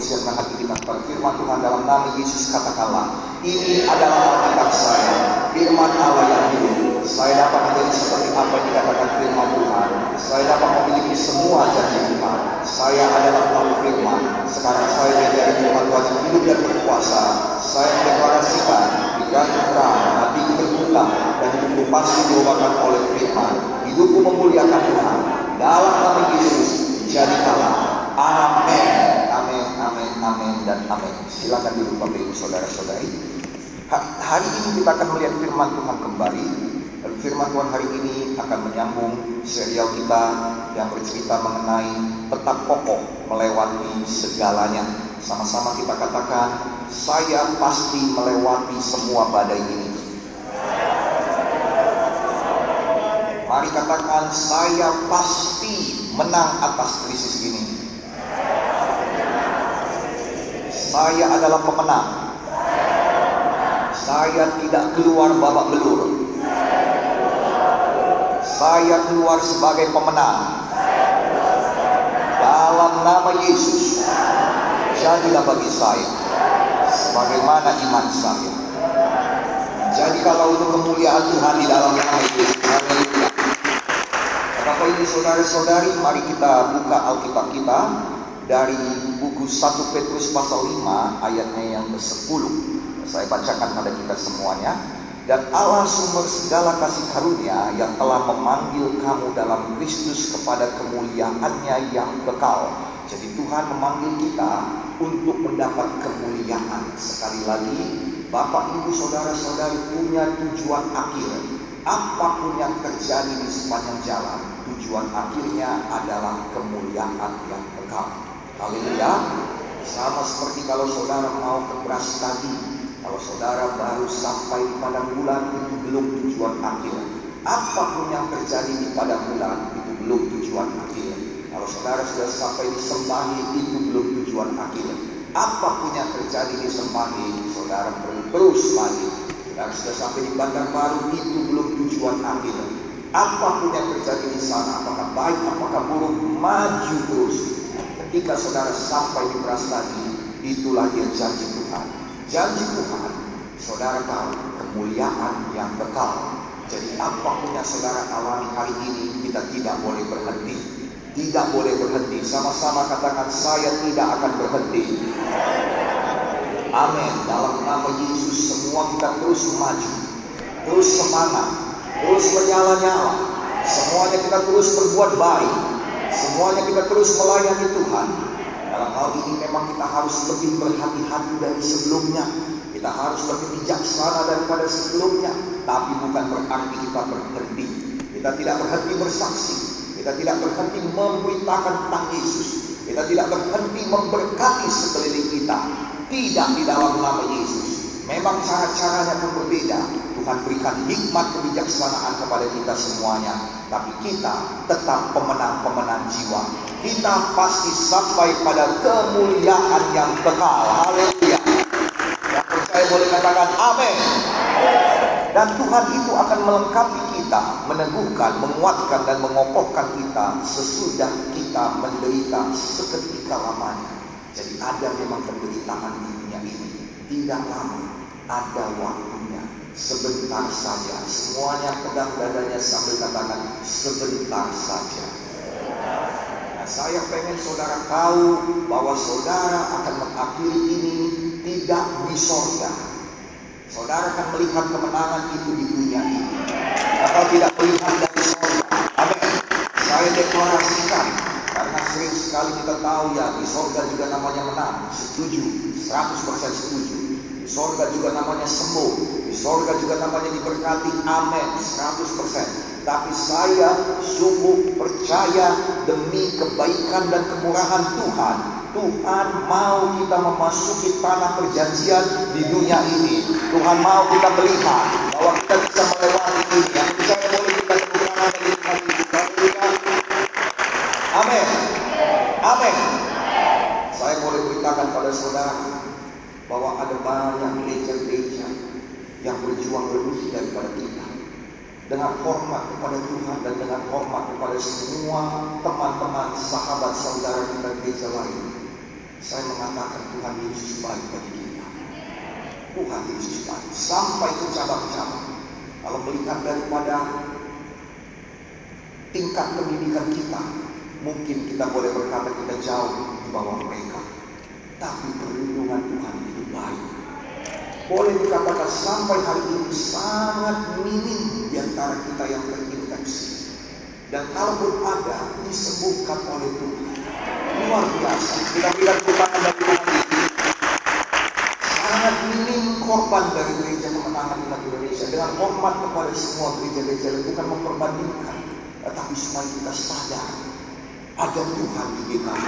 persiapkan hati kita kepada firman Tuhan dalam nama Yesus katakanlah, ini adalah Alkitab saya, firman Allah yang hidup. Saya dapat menjadi seperti apa yang dikatakan firman Tuhan. Saya dapat memiliki semua janji Tuhan. Saya adalah pelaku firman. Sekarang saya menjadi firman Tuhan yang hidup dan berkuasa. Saya mendeklarasikan gantung terang, hatiku berputar dan hidupku pasti diubahkan oleh firman. Hidupku memuliakan Tuhan. Dalam nama Yesus, jadikanlah. Amin. Amin, amin, amin, dan amin. Silakan duduk Bapak Ibu Saudara-saudari. Hari ini kita akan melihat firman Tuhan kembali. Dan firman Tuhan hari ini akan menyambung serial kita yang bercerita mengenai tetap kokoh melewati segalanya. Sama-sama kita katakan, saya pasti melewati semua badai ini. Mari katakan, saya pasti menang atas krisis ini. Saya adalah pemenang. Saya tidak keluar babak belur. Saya keluar sebagai pemenang. Dalam nama Yesus, jadilah bagi saya sebagaimana iman saya. Jadi kalau untuk kemuliaan Tuhan di dalam nama Yesus. Haleluya. Bapak Ibu Saudara-saudari, mari kita buka Alkitab kita dari buku 1 Petrus pasal 5 ayatnya yang ke-10. Saya bacakan pada kita semuanya. Dan Allah sumber segala kasih karunia yang telah memanggil kamu dalam Kristus kepada kemuliaannya yang kekal. Jadi Tuhan memanggil kita untuk mendapat kemuliaan. Sekali lagi, Bapak Ibu Saudara-saudari punya tujuan akhir. Apa pun yang terjadi di sepanjang jalan, tujuan akhirnya adalah kemuliaan yang kekal. Haleluya. Sama seperti kalau saudara mau ke beras tadi, kalau saudara baru sampai di padang bulan itu belum tujuan akhir. Apa pun yang terjadi di padang bulan itu belum tujuan akhir. Kalau saudara sudah sampai di Sembahi itu belum tujuan akhir. Apa pun yang terjadi di Sembahi, saudara perlu terus lagi. Dan sudah sampai di Bandar Baru itu belum tujuan akhir. Apa pun yang terjadi di sana, apakah baik, apakah buruk, maju terus. Ketika saudara sampai di Prastadi, itulah dia janji Tuhan. Janji Tuhan, saudara tahu kemuliaan yang kekal. Jadi apa pun yang saudara alami hari ini, kita tidak boleh berhenti. Tidak boleh berhenti. Sama-sama katakan, saya tidak akan berhenti. Amin. Dalam nama Yesus, semua kita terus maju. Terus semangat. Terus menyala-nyala. Semuanya kita terus berbuat baik. Semuanya kita terus melayani Tuhan. Dalam hal ini memang kita harus lebih berhati-hati dari sebelumnya. Kita harus lebih bijaksana daripada sebelumnya. Tapi bukan berarti kita berhenti. Kita tidak berhenti bersaksi. Kita tidak berhenti memberitakan tentang Yesus. Kita tidak berhenti memberkati sekeliling kita. Tidak di dalam nama Yesus. Memang cara-caranya pun berbeda. Tuhan berikan hikmat kebijaksanaan kepada kita semuanya. Tapi kita tetap pemenang-pemenang jiwa. Kita pasti sampai pada kemuliaan yang kekal. Haleluya. Yang percaya boleh katakan amin. Dan Tuhan itu akan melengkapi kita, meneguhkan, menguatkan dan mengokohkan kita sesudah kita menderita seketika lamanya. Jadi ada memang penderitaan di dunia ini. Tidak lama, ada waktunya. Sebentar saja. Semuanya pegang dadanya sambil katakan sebentar saja. Nah, saya pengen saudara tahu bahwa saudara akan mengakhiri ini tidak di sorga. Saudara akan melihat kemenangan itu di dunia ini. Atau tidak melihat dari sorga. Amin. Saya deklarasikan. Karena sering sekali kita tahu ya di sorga juga namanya menang. Setuju. 100% setuju. Di sorga juga namanya sembuh. Di sorga juga namanya diberkati. Amin. 100%. Tapi saya sungguh percaya demi kebaikan dan kemurahan Tuhan Tuhan mau kita memasuki tanah perjanjian di dunia ini. Tuhan mau kita melihat bahwa kita bisa melewati ini. Yang boleh kita Tuhan itu. Amin. Amin. Saya boleh beritakan pada saudara bahwa ada banyak gereja-gereja yang berjuang lebih daripada kita. Dengan hormat kepada Tuhan dan dengan hormat kepada semua teman-teman, sahabat, saudara kita gereja lain. Saya mengatakan Tuhan Yesus baik bagi kita. Tuhan Yesus baik. Sampai ke cabang-cabang. Kalau melihat daripada tingkat pendidikan kita, mungkin kita boleh berkata kita jauh di bawah mereka. Tapi perlindungan Tuhan itu baik. Boleh dikatakan sampai hari ini sangat minim di antara kita yang terinfeksi. Dan kalaupun ada, disembuhkan oleh Tuhan. Luar biasa. Kita kemenangan dari Tuhan ini. Sangat minim korban dari gereja kemenangan umat Indonesia. Dengan hormat kepada semua gereja-gereja bukan memperbandingkan. Tetapi supaya kita sadar. Ada Tuhan di GKI.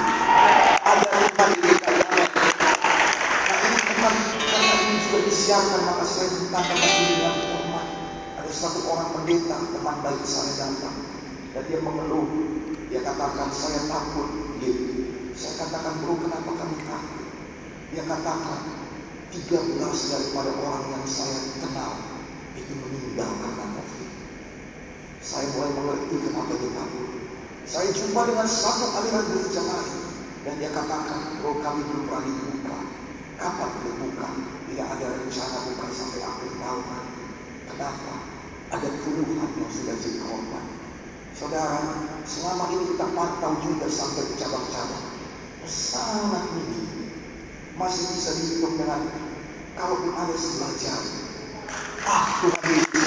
Ada Tuhan di GKI. Disiapkan maka saya minta kepada dengan hormat. Ada satu orang pendeta teman baik saya datang dan dia mengeluh. Dia katakan saya takut. Dia, saya katakan bro kenapa kamu takut? Dia katakan 13 daripada orang yang saya kenal itu meninggal karena COVID. Saya mulai mengerti kenapa dia takut. Saya jumpa dengan satu aliran gereja lain dan dia katakan, bro kami belum berani buka. Kapan boleh buka? Tidak ada rencana buka sampai akhir tahun. Kenapa? Ada puluhan yang sudah jadi korban. Saudara, selama ini kita pantau juga sampai ke cabang-cabang. Sangat minim. Masih bisa dihitung dengan kalaupun ada sebelah jari. Ah, Tuhan Yesus.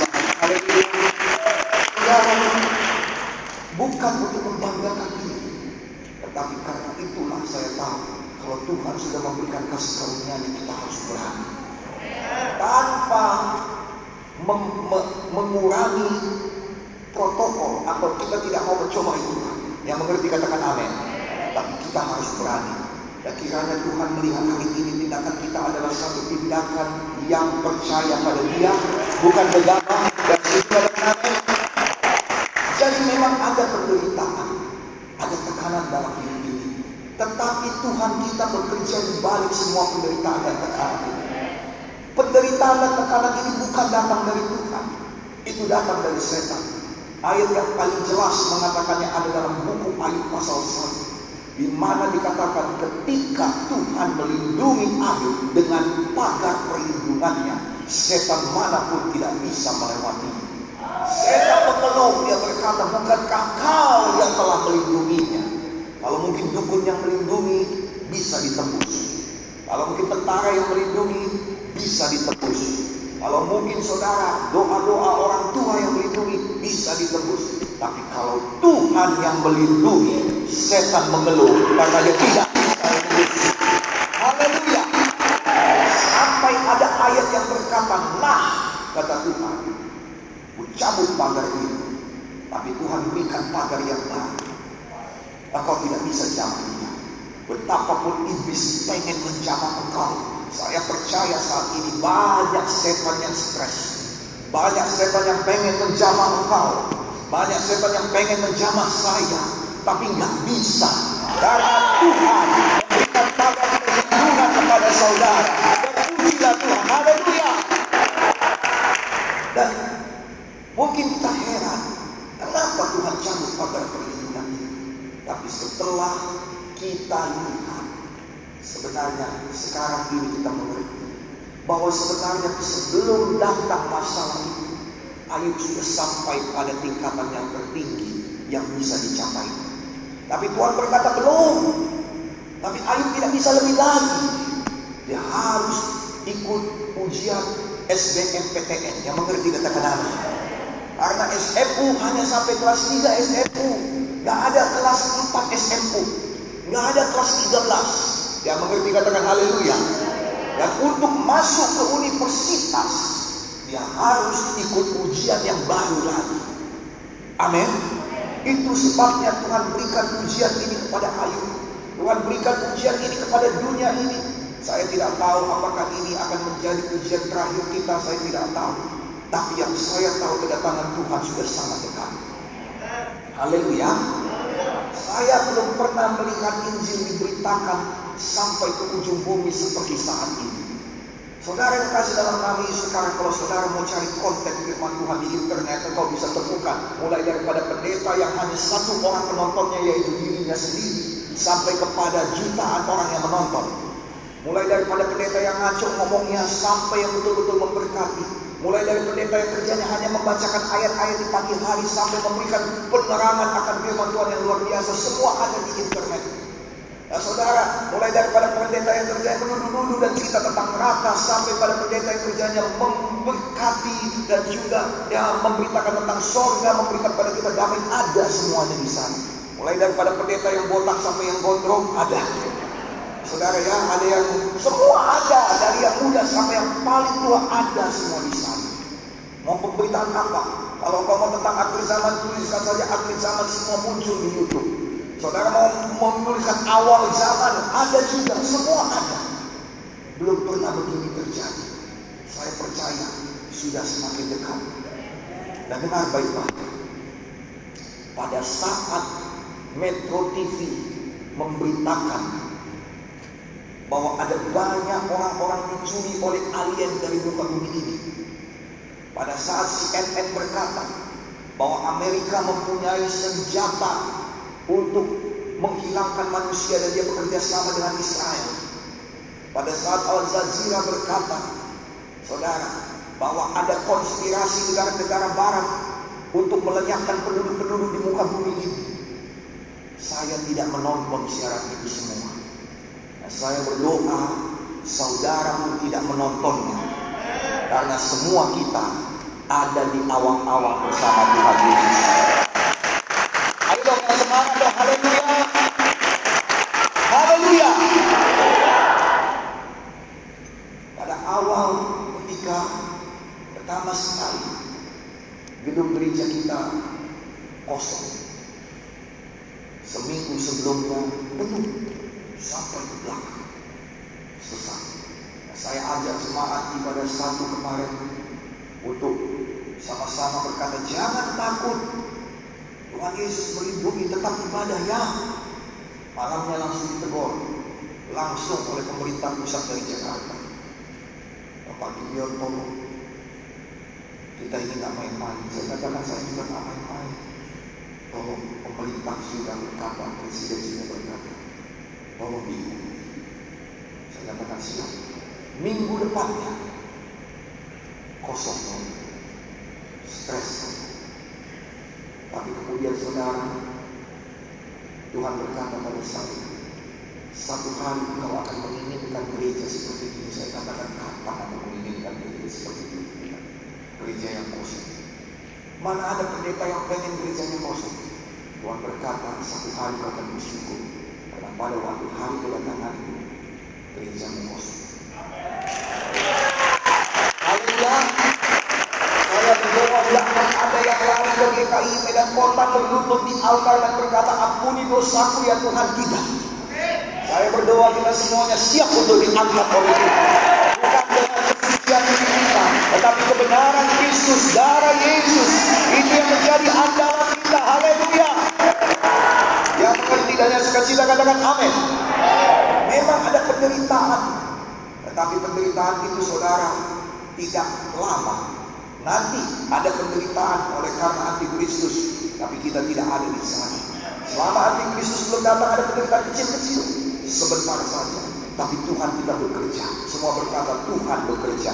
Saudara, bukan untuk membanggakan diri. Tetapi karena itulah saya tahu kalau Tuhan sudah memberikan kasih karunia kita harus berani. Tanpa mem me mengurangi protokol atau kita tidak mau mencoba itu. Yang mengerti katakan amin. Tapi kita harus berani. Dan kiranya Tuhan melihat hari ini tindakan kita adalah satu tindakan yang percaya pada dia. Bukan gegabah dan amin. Jadi memang ada penderitaan. Ada tekanan dalam hidup ini. Tetapi Tuhan kita bekerja di balik semua penderitaan dan tekanan ini. Penderitaan dan tekanan ini bukan datang dari Tuhan. Itu datang dari setan. Ayat yang paling jelas mengatakannya ada dalam buku Ayub pasal 1. Di mana dikatakan ketika Tuhan melindungi Ayub dengan pagar perlindungannya, setan mana pun tidak bisa melewati. Setan mengeluh, dia berkata, bukankah kau yang telah melindunginya? Kalau mungkin dukun yang melindungi, bisa ditembus. Kalau mungkin tentara yang melindungi, bisa ditembus. Kalau mungkin saudara, doa-doa orang tua yang melindungi, bisa ditembus. Tapi kalau Tuhan yang melindungi, setan mengeluh karena dia tidak bisa menembus. Haleluya. Sampai ada ayat yang berkata, nah, kata Tuhan, ku pagar ini. Tapi Tuhan berikan pagar yang baru. Dia. Betapapun iblis pengen menjamah engkau. Saya percaya saat ini banyak setan yang stres. Banyak setan yang pengen menjamah engkau. Banyak setan yang pengen menjamah saya. Tapi nggak bisa. Karena Tuhan memberikan pagar perlindungan kepada saudara. Terpujilah Tuhan. Haleluya. Dan mungkin heran. Kenapa Tuhan cabut pagar perlindungan ini? Tapi setelah kita lihat sebenarnya sekarang ini kita mengerti bahwa sebenarnya sebelum datang masalah itu Ayub sudah sampai pada tingkatan yang tertinggi yang bisa dicapai. Tapi Tuhan berkata belum. Tapi Ayub tidak bisa lebih lagi. Dia harus ikut ujian SBMPTN yang mengerti kata-kata Karena SMU hanya sampai kelas 3 SMU. Gak ada kelas 4 SMU. Gak ada kelas 13. Yang mengerti katakan haleluya. Dan untuk masuk ke universitas, dia harus ikut ujian yang baru lagi. Amin. Itu sebabnya Tuhan berikan ujian ini kepada Ayub. Tuhan berikan ujian ini kepada dunia ini. Saya tidak tahu apakah ini akan menjadi ujian terakhir kita, saya tidak tahu. Tapi yang saya tahu kedatangan Tuhan sudah sangat dekat. Haleluya. Saya belum pernah melihat Injil diberitakan sampai ke ujung bumi seperti saat ini. Saudara yang kasih dalam kami sekarang kalau saudara mau cari konten firman Tuhan di internet engkau bisa temukan mulai daripada pendeta yang hanya satu orang penontonnya yaitu dirinya sendiri sampai kepada jutaan orang yang menonton. Mulai daripada pendeta yang ngaco ngomongnya sampai yang betul-betul memberkati. Mulai dari pendeta yang kerjanya hanya membacakan ayat-ayat di pagi hari sampai memberikan penerangan akan firman Tuhan yang luar biasa. Semua ada di internet. Ya saudara, mulai daripada pendeta yang kerjanya dulu-dulu dan cerita tentang neraka sampai pada pendeta yang kerjanya memberkati dan juga ya memberitakan tentang sorga, memberikan pada kita damai ada semuanya di sana. Mulai daripada pendeta yang botak sampai yang gondrong ada. Saudara ya, ada yang semua ada dari yang muda sampai yang paling tua ada semua di sana. Mau pemberitaan apa? Kalau kau mau tentang akhir zaman tuliskan saja akhir zaman semua muncul di YouTube. Saudara mau menuliskan awal zaman ada juga, semua ada. Belum pernah begini terjadi. Saya percaya sudah semakin dekat. Dan dengar baik-baik. Pada saat Metro TV memberitakan bahwa ada banyak orang-orang dicuri oleh alien dari muka bumi ini. Pada saat CNN berkata bahwa Amerika mempunyai senjata untuk menghilangkan manusia dan dia bekerja sama dengan Israel. Pada saat Al Jazeera berkata, saudara, bahwa ada konspirasi negara-negara barat untuk melenyapkan penduduk-penduduk di muka bumi ini. Saya tidak menonton siaran itu semua. Saya berdoa saudara pun tidak menontonnya. Karena semua kita ada di awang-awang bersama Tuhan Yesus. Ayo dong yang semangat dong. Haleluya. Haleluya. Pada awal ketika pertama sekali gedung gereja kita kosong. Seminggu sebelumnya penuh sampai ke belakang. Nah, saya ajak jemaat pada satu kemarin untuk sama-sama berkata jangan takut. Tuhan Yesus melindungi tetap ibadah ya. Malamnya langsung ditegur langsung oleh pemerintah pusat dari Jakarta. Bapak Gideon tolong kita ini nggak main-main. Saya katakan saya juga nggak main-main. Tolong pemerintah sudah berkata, presiden sudah berkata, tolong diikuti. Saya katakan siap. Minggu depannya kosong, stres. Tapi kemudian saudara, Tuhan berkata pada saya, satu hari kau akan menginginkan gereja seperti ini. Saya katakan kapan aku menginginkan gereja seperti ini? Gereja yang kosong. Mana ada pendeta yang pengen gerejanya kosong? Tuhan berkata, satu hari kau akan bersyukur. Karena pada waktu hari kedatangan, gereja kosong. Haleluya. Saya berdoa jangan ada yang ke GKI Medan Kota berlutut di altar dan berkata, ampuni dosaku ya Tuhan tidak. Saya berdoa kita semuanya siap untuk diangkat oleh Tuhan. Bukan dengan kesucian kita, tetapi kebenaran Kristus, darah Yesus. Itu yang menjadi andalan kita. Haleluya. Yang mengerti dan yang sukacita katakan amin. Memang ada penderitaan. Tetapi penderitaan itu saudara tidak lama. Nanti ada penderitaan oleh karena antikristus. Tapi kita tidak ada di sana. Selama antikristus belum datang ada penderitaan kecil-kecil. Sebentar saja. Tapi Tuhan kita bekerja. Semua berkata Tuhan bekerja.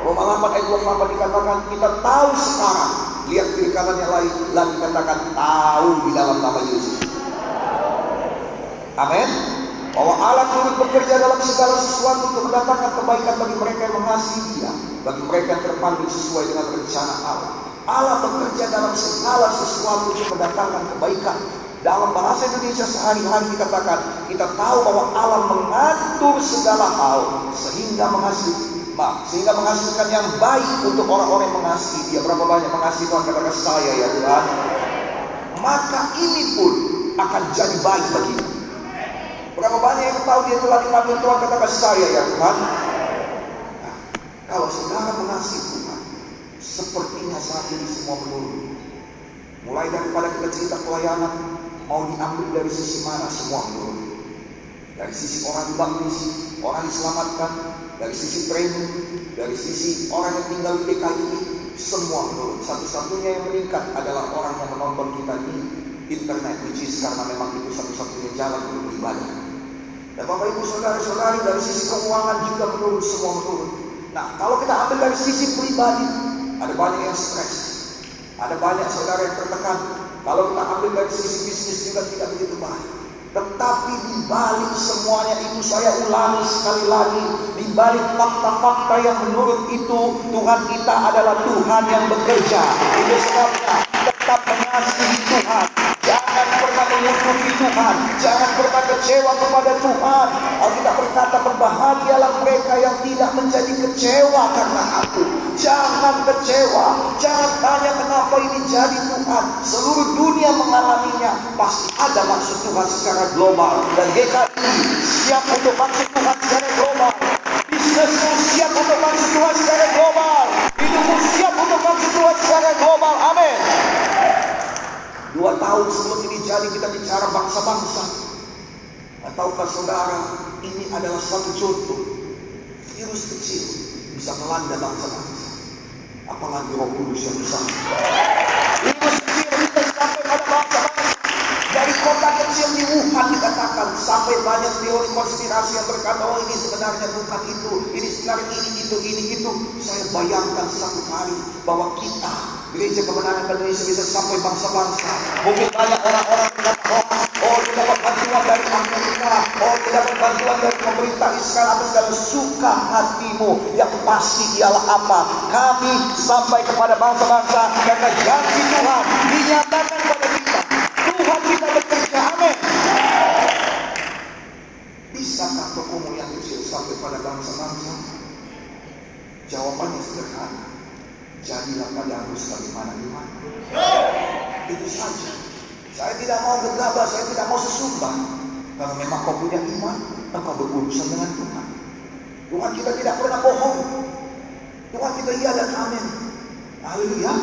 Roma 8 ayat 28 dikatakan kita tahu sekarang. Lihat kiri yang lain. Lagi katakan tahu di dalam nama Yesus. Amin. Bahwa Allah turut bekerja dalam segala sesuatu untuk mendatangkan kebaikan bagi mereka yang mengasihi dia. Bagi mereka yang terpanggil sesuai dengan rencana Allah. Allah bekerja dalam segala sesuatu untuk mendatangkan kebaikan. Dalam bahasa Indonesia sehari-hari dikatakan, kita tahu bahwa Allah mengatur segala hal sehingga menghasilkan maaf, sehingga menghasilkan yang baik untuk orang-orang yang mengasihi dia. Berapa banyak mengasihi Tuhan katakan saya ya Tuhan. Maka ini pun akan jadi baik bagimu. Berapa banyak yang tahu dia telah dipanggil Tuhan katakan saya ya Tuhan. Nah, kalau saudara mengasihi Tuhan, sepertinya saat ini semua menurun. Mulai daripada kita cerita pelayanan, mau diambil dari sisi mana semua menurun. Dari sisi orang dibaptis, orang diselamatkan, dari sisi training, dari sisi orang yang tinggal di DKI, semua menurun. Satu-satunya yang meningkat adalah orang yang menonton kita ini internet, which is karena memang itu satu-satunya jalan untuk beribadah. Dan Bapak Ibu Saudara-saudari dari sisi keuangan juga menurun, semua menurun. Nah, kalau kita ambil dari sisi pribadi, ada banyak yang stres. Ada banyak saudara yang tertekan. Kalau kita ambil dari sisi bisnis juga tidak begitu baik. Tetapi di balik semuanya itu saya ulangi sekali lagi. Di balik fakta-fakta yang menurut itu Tuhan kita adalah Tuhan yang bekerja. Itu sebabnya tetap mengasihi Tuhan. Jangan pernah menyukupi Tuhan. Jangan pernah kecewa kepada Tuhan. Alkitab berkata berbahagialah mereka yang tidak menjadi kecewa karena aku. Jangan kecewa. Jangan tanya kenapa ini jadi Tuhan. Seluruh dunia mengalaminya. Pasti ada maksud Tuhan secara global. Dan GKI siap untuk maksud Tuhan secara global. Bisnismu siap untuk maksud Tuhan secara global. Hidupmu siap untuk maksud Tuhan secara global. Amin. Dua tahun sebelum ini jadi kita bicara bangsa-bangsa. Tahukah saudara, ini adalah suatu contoh. Virus kecil bisa melanda bangsa-bangsa. Apalagi roh kudus yang bisa. Virus kecil bisa sampai pada bangsa-bangsa. Dari kota kecil di Wuhan dikatakan sampai banyak teori konspirasi yang berkata oh ini sebenarnya bukan itu, ini sebenarnya ini itu, ini itu. Saya bayangkan satu hari bahwa kita gereja kebenaran Indonesia bisa sampai bangsa-bangsa. Mungkin banyak orang-orang yang berkata oh, kita dapat bantuan dari Amerika, oh kita dapat bantuan dari pemerintah Israel apa segala suka hatimu. Yang pasti ialah apa? Kami sampai kepada bangsa-bangsa karena janji Tuhan dinyatakan pada kita. Tuhan kita bekerja, amin. Bisakah tokomu yang kecil sampai pada bangsa-bangsa? Jawabannya sederhana. Jadilah padamu sebagaimana iman. Itu saja. Saya tidak mau gegabah, saya tidak mau sesumbang. Kalau memang kau punya iman, engkau berurusan dengan Tuhan. Tuhan kita tidak pernah bohong. Tuhan kita iya dan amin. Haleluya.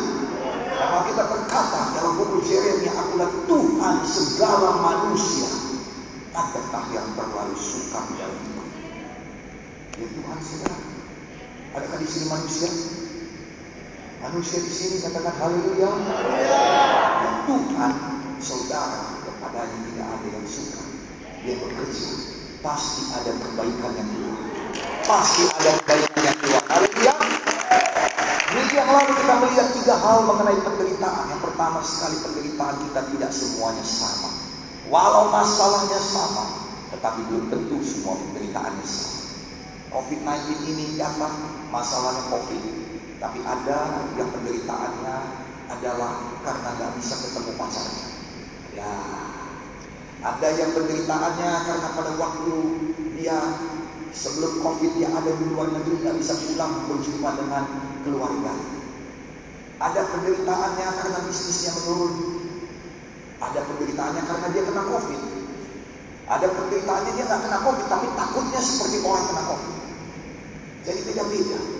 Karena kita berkata dalam buku Yeremia, akulah Tuhan segala manusia. Adakah yang terlalu suka menjadi Ya Tuhan segala. Adakah di sini manusia? Manusia di sini katakan haleluya. Ya Tuhan saudara kepadanya tidak ada yang suka. Dia bekerja. Pasti ada kebaikan yang keluar. Pasti ada kebaikan yang keluar. Haleluya. Minggu yang lalu kita melihat tiga hal mengenai penderitaan. Yang pertama sekali penderitaan kita tidak semuanya sama. Walau masalahnya sama, tetapi belum tentu semua penderitaannya sama. COVID-19 ini datang masalahnya COVID, tapi ada yang penderitaannya adalah karena nggak bisa ketemu pacarnya. Ya, ada yang penderitaannya karena pada waktu dia sebelum COVID dia ada di luar negeri nggak bisa pulang berjumpa dengan keluarga. Ada penderitaannya karena bisnisnya menurun. Ada penderitaannya karena dia kena COVID. Ada penderitaannya dia nggak kena COVID, tapi takutnya seperti orang kena COVID. Jadi beda-beda.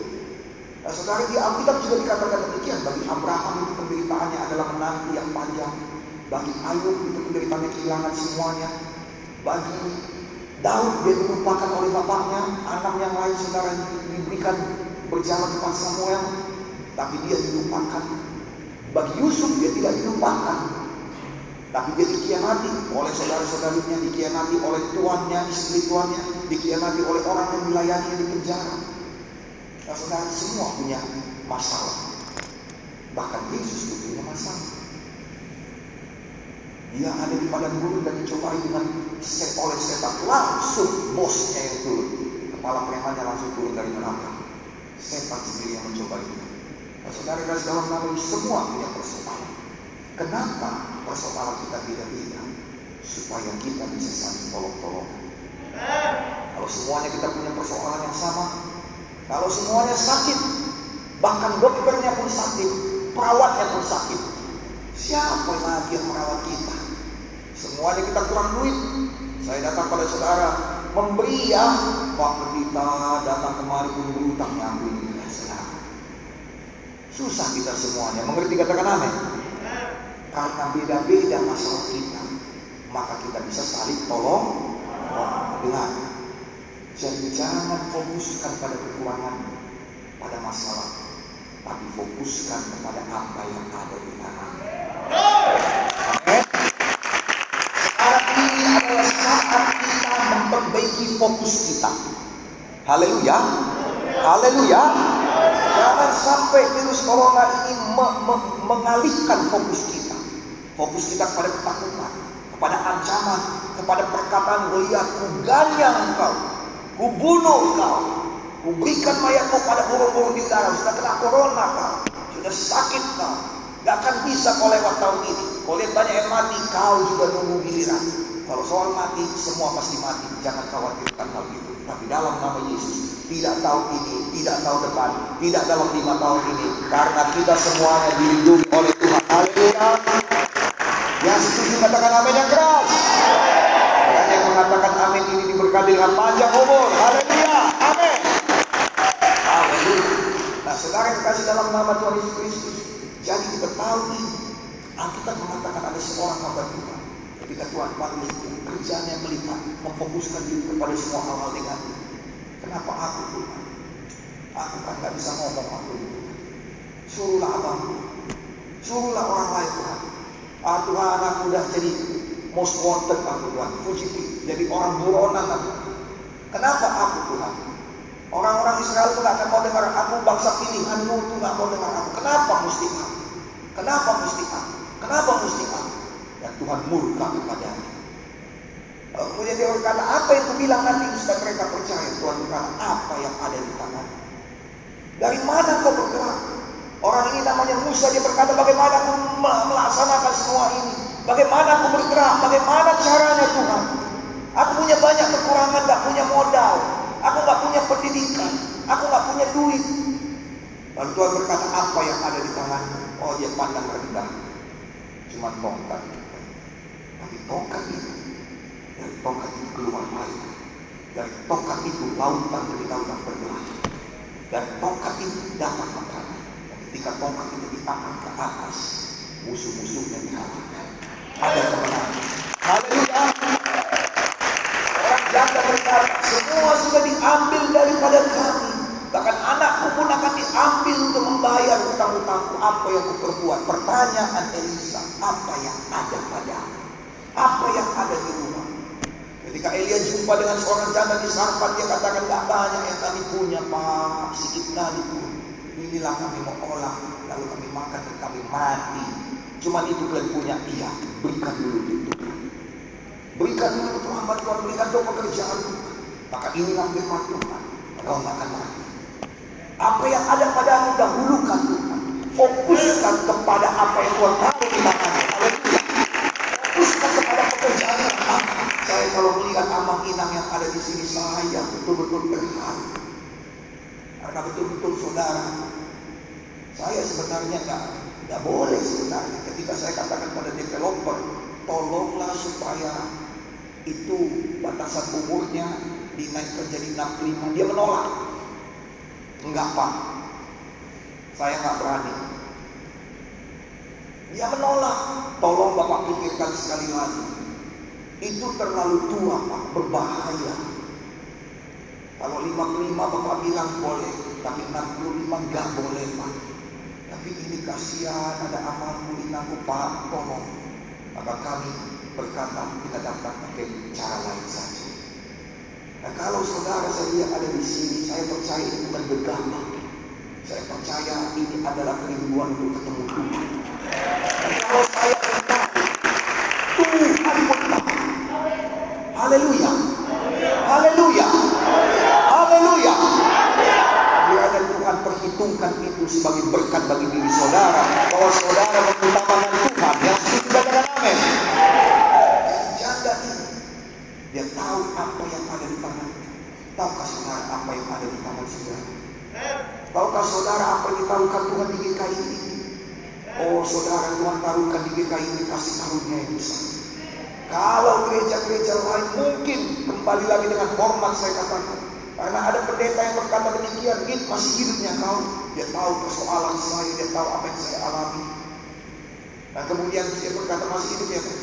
Nah, saudara di Alkitab juga dikatakan demikian. Bagi Abraham itu penderitaannya adalah menanti yang panjang. Bagi Ayub itu penderitaannya kehilangan semuanya. Bagi Daud dia dilupakan oleh bapaknya, anak yang lain saudara diberikan berjalan depan Samuel, tapi dia dilupakan. Bagi Yusuf dia tidak dilupakan, tapi dia dikhianati oleh saudara-saudaranya, dikhianati oleh tuannya, istri tuannya, dikhianati oleh orang yang melayani di penjara. Saudara semua punya masalah. Bahkan Yesus itu punya masalah. Dia ada di padang gurun dan dicobai dengan oleh setan. Langsung bosnya yang turun. Kepala premannya langsung turun dari neraka. Setan sendiri yang mencobai dia. Nah, saudara kasih dalam semua punya persoalan. Kenapa persoalan kita beda-beda? Supaya kita bisa saling tolong-tolong. Kalau semuanya kita punya persoalan yang sama, kalau semuanya sakit, bahkan dokternya pun sakit, perawatnya pun sakit, siapa lagi yang merawat kita? Semuanya kita kurang duit. Saya datang pada saudara, memberi ya, Pak Pendita datang kemari pun berutang nyampe ini. Susah kita semuanya, mengerti katakan amin? Karena beda-beda masalah kita, maka kita bisa saling tolong dengan. Jadi jangan fokuskan pada kekurangan, pada masalah, tapi fokuskan kepada apa yang ada di tangan. Okay? Saat ini adalah saat kita memperbaiki fokus kita. Haleluya. Haleluya. Jangan sampai virus corona ini me me mengalihkan fokus kita. Fokus kita kepada ketakutan, kepada ancaman, kepada perkataan Goliat, ku ganyang engkau kubunuh engkau, kuberikan mayatmu pada burung-burung di udara, sudah kena corona kau, sudah sakit kau, gak akan bisa kau lewat tahun ini. Kau lihat banyak yang mati, kau juga nunggu giliran. Kalau soal mati, semua pasti mati. Jangan khawatirkan hal itu. Tapi dalam nama Yesus, tidak tahu ini, tidak tahu depan, tidak dalam lima tahun ini. Karena kita semuanya dilindungi oleh Tuhan. Haleluya. Yang setuju katakan amin yang keras. Mengatakan amin ini diberkati dengan panjang umur. Haleluya. Amin. Haleluya. Nah, saudara yang dalam nama Tuhan Yesus Kristus. Jadi kita tahu ini. Alkitab mengatakan ada seorang hamba Tuhan. Ketika Tuhan panggil kerjanya melihat, memfokuskan diri kepada semua hal-hal negatif. Kenapa aku Tuhan? Aku kan gak bisa ngomong aku itu. Suruhlah abang, suruhlah orang lain Tuhan. Ah Tuhan aku udah jadi most wanted aku Tuhan, fugitif, jadi orang buronan aku. Kenapa aku Tuhan? Orang-orang Israel tuh gak akan mau dengar aku bangsa pilihanmu tuh gak mau dengar aku. Kenapa mesti aku? Kenapa mesti aku? Kenapa mesti aku? Dan Tuhan murka kepadanya. Kemudian dia berkata, apa yang bilang nanti supaya mereka percaya? Tuhan berkata, apa yang ada di tangan? Dari mana kau bergerak? Orang ini namanya Musa, dia berkata, bagaimana aku melaksanakan semua ini? Bagaimana aku bergerak? Bagaimana caranya Tuhan? Aku punya banyak kekurangan, gak punya modal. Aku gak punya pendidikan. Aku gak punya duit. Lalu Tuhan berkata, apa yang ada di tangan? Oh, dia pandang rendah. Cuma tongkat. Tapi tongkat itu dari tongkat itu keluar air. Dari tongkat itu lautan demi lautan bergerak. Dan tongkat itu dapat makanan. Dan ketika tongkat itu diangkat ke atas, musuh-musuhnya dikalahkan. Ada kemenangan. Haleluya. Orang janda berkata, semua sudah diambil daripada kami. Bahkan anakku pun akan diambil untuk membayar hutang-hutangku. Apa yang kuperbuat? Pertanyaan Elisa, apa yang ada padamu? Apa yang ada di rumah? Ketika Elia jumpa dengan seorang janda di Sarfat, dia katakan, gak banyak yang kami punya, Pak. Sedikit kali pun. Inilah kami mau olah, lalu kami makan dan kami mati. Cuman itu kalian punya, iya. Berikan dulu itu. Berikan dulu untuk hamba Tuhan, berikan dulu pekerjaan. Maka inilah firman Tuhan. Kau akan mati. Apa yang ada padamu dahulukan Tuhan. Fokuskan kepada apa yang Tuhan taruh di tanganmu. Fokuskan kepada pekerjaan yang Saya kalau melihat amang inang yang ada di sini, saya betul-betul terharu. Karena betul-betul saudara, saya sebenarnya nggak nggak boleh sebenarnya. Ketika saya katakan pada developer, tolonglah supaya itu batasan umurnya dinaikkan jadi 65. Dia menolak. Enggak pak, saya nggak berani. Dia menolak. Tolong bapak pikirkan sekali lagi. Itu terlalu tua pak, berbahaya. Kalau 55 bapak bilang boleh, tapi 65 nggak boleh pak. Tapi ini kasihan ada amalmu inangku pak, tolong. Maka kami berkata kita dapat pakai cara lain saja. Nah kalau saudara saya ada di sini, saya percaya itu bukan gegabah. Saya percaya ini adalah kerinduan untuk ketemu Tuhan. Dan kalau saya tahu Tuhan pun. Haleluya.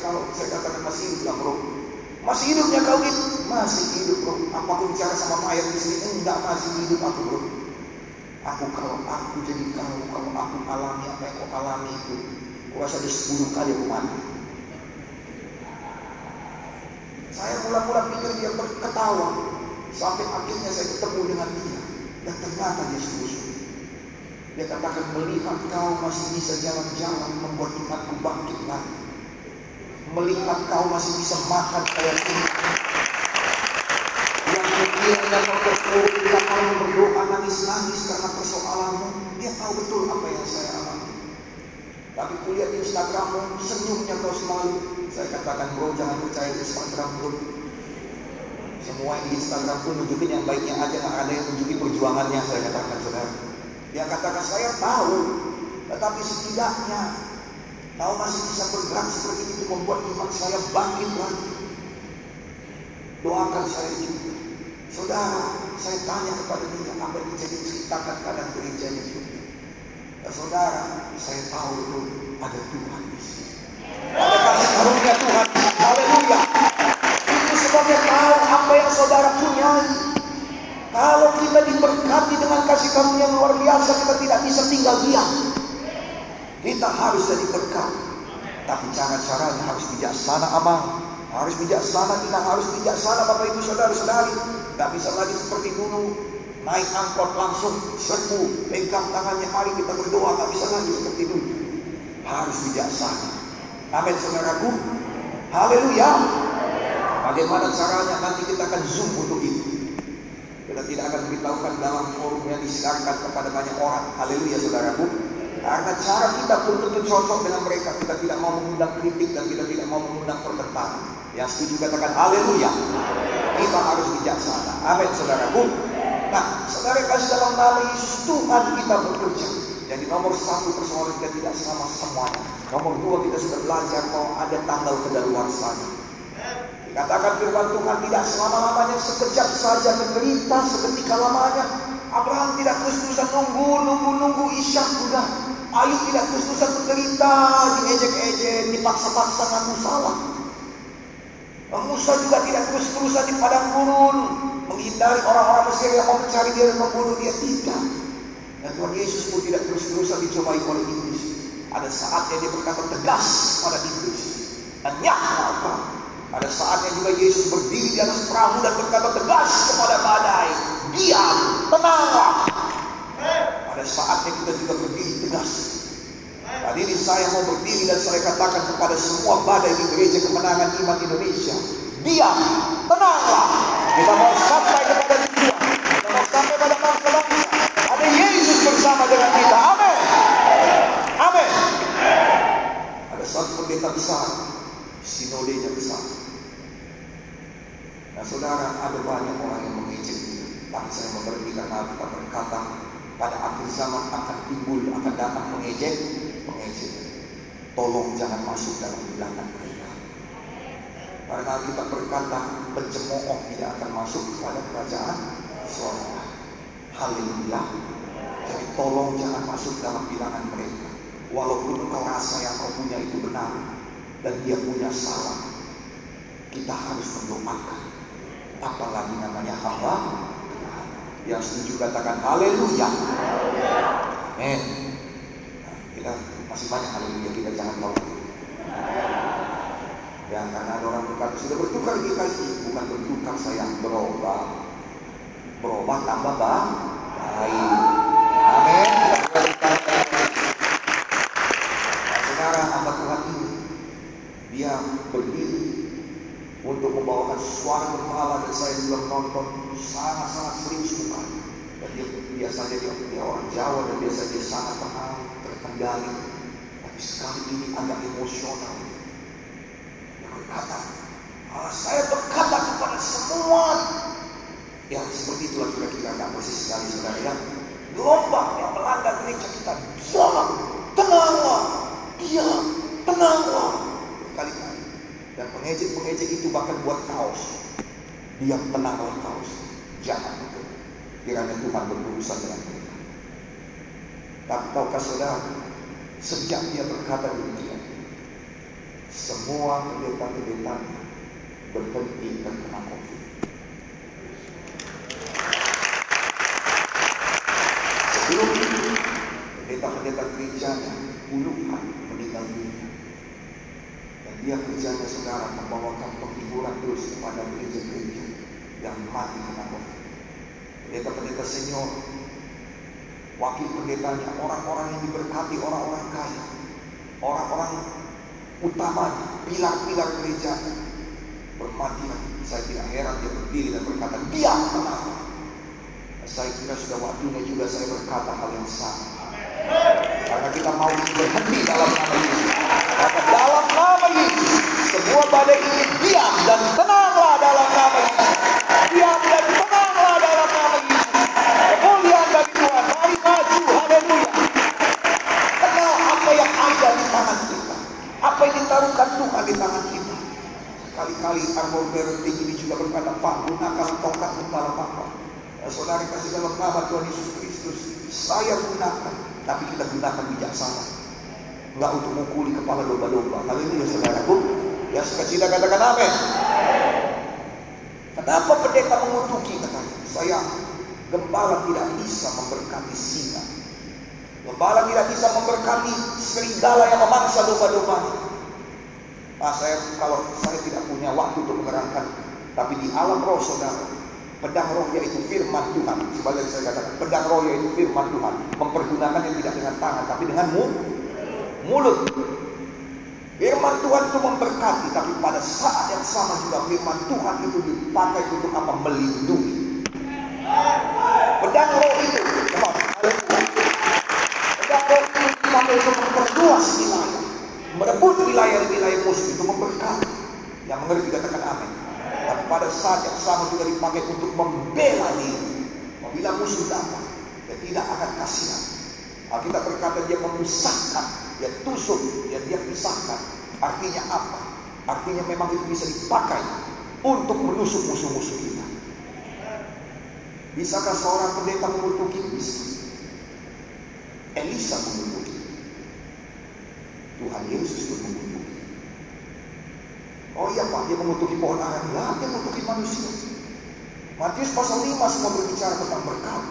Kau. Saya katakan masih hidup bro. Masih hidupnya kau gitu? Masih hidup bro. Apa aku bicara sama mayat di sini? Enggak, masih hidup aku bro. Aku kalau aku jadi kau, kalau aku alami apa yang kau alami itu, aku rasa ada 10 kali mati. Saya mula-mula pikir dia berketawa. Sampai akhirnya saya ketemu dengan dia. Dan ternyata dia setuju. Dia katakan melihat kau masih bisa jalan-jalan membuat imanku bangkit lagi. Melihat kau masih bisa makan kayak ini. Yang mungkin kau terpuruk mau berdoa nangis-nangis karena persoalanmu. Dia tahu betul apa yang saya alami. Tapi kulihat Instagrammu, senyumnya kau selalu. Saya katakan bro jangan percaya Instagram bro. Semua yang di Instagram pun nunjukin yang baiknya aja, nggak ada yang nunjukin perjuangannya. Saya katakan saudara. Dia katakan saya tahu, tetapi setidaknya kau masih bisa bergerak seperti itu membuat iman saya bangkit lagi. Doakan saya juga. Saudara, saya tanya kepada dia apa yang jadi ceritakan keadaan gerejanya juga. Ya, saudara, saya tahu itu ada Tuhan di sini. Ada kasih karunia Tuhan. Haleluya. Itu sebabnya tahu apa yang saudara punya. Kalau kita diberkati dengan kasih karunia yang luar biasa, kita tidak bisa tinggal diam. Kita harus jadi berkat. Tapi cara-caranya harus bijaksana amal. Harus bijaksana, kita harus bijaksana Bapak Ibu Saudara-saudari. Tidak bisa lagi seperti dulu. Naik angkot langsung serbu, pegang tangannya, mari kita berdoa. Tidak bisa lagi seperti dulu. Harus bijaksana. Amin saudaraku. Haleluya. Bagaimana caranya nanti kita akan zoom untuk itu. Kita tidak akan beritahukan dalam forum yang disiarkan kepada banyak orang. Haleluya saudaraku. Karena cara kita pun tentu cocok dengan mereka. Kita tidak mau mengundang kritik dan kita tidak mau mengundang pertentangan. Yang setuju katakan haleluya. Kita harus bijaksana. Amin saudaraku. Nah, saudara kasih dalam nama Yesus Tuhan kita bekerja. Jadi nomor satu persoalan kita tidak sama semuanya. Nomor dua kita sudah belajar bahwa ada tanggal kedaluarsanya. Dikatakan firman Tuhan tidak selama-lamanya sekejap saja menderita seketika lamanya. Abraham tidak terus-terusan nunggu, nunggu, nunggu Ishak sudah. Ayub tidak terus-terusan menderita, diejek-ejek, dipaksa-paksa ngaku salah. Musa juga tidak terus-terusan di padang gurun, menghindari orang-orang Mesir yang mau mencari dia dan membunuh dia tidak. Dan Tuhan Yesus pun tidak terus-terusan dicobai oleh iblis. Ada saatnya dia berkata tegas pada iblis. Dan apa? Ada saatnya juga Yesus berdiri di atas perahu dan berkata tegas kepada badai. Diam, tenanglah. Pada saatnya kita juga berdiri tegas. Tadi ini saya mau berdiri dan saya katakan kepada semua badai di gereja kemenangan iman Indonesia. Diam, tenanglah. Kita mau sampai kepada tujuan. Kita mau sampai pada bangsa bangsa. Ada Yesus bersama dengan kita. Amin. Amin. Ada satu pendeta besar. Sinodenya besar. Nah saudara, ada banyak orang. Tapi saya memberhentikan Alkitab berkata, pada akhir zaman akan timbul, akan datang mengejek, mengejek. Tolong jangan masuk dalam bilangan mereka. Karena kita berkata, pencemooh tidak akan masuk kepada kerajaan sorga. Haleluya. Jadi tolong jangan masuk dalam bilangan mereka. Walaupun engkau rasa yang kau punya itu benar dan dia punya salah, kita harus mendoakan. Apalagi namanya hamba yang setuju katakan haleluya. Amin. Nah, kita masih banyak haleluya kita jangan tahu. Ya karena ada orang berkata sudah bertukar GKI bukan bertukar sayang berubah berubah tambah baik. Amin. Nah, saudara hamba Tuhan ini dia berdiri untuk membawakan suara gembala dan saya juga menonton sangat-sangat serius sekali. Dan dia biasanya dia, dia orang Jawa dan biasanya dia sangat tenang, terkendali. Tapi sekali ini agak emosional. Dia berkata, Allah saya berkata kepada semua Ya seperti itulah kira-kira nggak persis sekali saudara ya. Gelombang yang melanda gereja kita, diam, tenanglah, diam, tenanglah. Kali-kali. Dan pengejek-pengejek itu bahkan buat kaos. Diam, tenanglah kaos. Jangan itu. Kiranya Tuhan berurusan dengan mereka. Tapi tahukah saudara, sejak dia berkata demikian, semua pendeta-pendeta berhenti terkena COVID. Sebelum itu, pendeta-pendeta gerejanya puluhan meninggal dunia. Dia kerjanya saudara membawakan penghiburan terus kepada gereja-gereja yang mati kena COVID. Pendeta-pendeta senior, wakil pendetanya, orang-orang yang diberkati, orang-orang kaya, orang-orang utama, pilar-pilar gereja bermatian. Saya tidak heran dia berdiri dan berkata, diam tenang. Saya kira sudah waktunya juga saya berkata hal yang sama. Karena kita mau berhenti dalam nama Yesus. Nama Yesus, semua badai ini diam dan tenanglah dalam nama Yesus. Diam dan tenanglah dalam nama Yesus. Kemuliaan bagi Tuhan. Mari maju. Haleluya. Kenal apa yang ada di tangan kita. Apa yang ditaruhkan Tuhan di tangan kita. Kali-kali Arbor Berer ini juga berkata, Pak, gunakan tongkat kepala Bapak. Ya, saudara kasih dalam nama Tuhan Yesus Kristus. Saya gunakan tapi kita gunakan bijaksana. Enggak untuk mukuli kepala domba-domba. Haleluya saudaraku. Ya sukacita katakan amin. Kenapa pendeta mengutuki katanya? Saya gembala tidak bisa memberkati singa. Gembala tidak bisa memberkati serigala yang memangsa domba-domba. Nah, saya kalau saya tidak punya waktu untuk menerangkan, tapi di alam roh saudara, pedang roh yaitu firman Tuhan. Sebagai saya katakan, pedang roh yaitu firman Tuhan. Mempergunakannya tidak dengan tangan, tapi dengan mulut. Firman Tuhan itu memberkati, tapi pada saat yang sama juga firman Tuhan itu dipakai untuk apa? Melindungi. Pedang roh itu, pedang roh itu dipakai untuk memperluas wilayah, merebut wilayah-wilayah musuh itu memberkati. Yang mengerti katakan amin. Dan pada saat yang sama juga dipakai untuk membela diri. Apabila musuh datang, dia tidak akan kasihan. Alkitab berkata dia memisahkan, dia tusuk, dia dia pisahkan. Artinya apa? Artinya memang itu bisa dipakai untuk menusuk musuh-musuh kita. Bisakah seorang pendeta mengutuki? Bisa. Elisa mengutuki. Tuhan Yesus pun mengutuki. Oh iya Pak, dia mengutuki pohon ara. Lah, dia mengutuki manusia. Matius pasal 5 semua berbicara tentang berkat.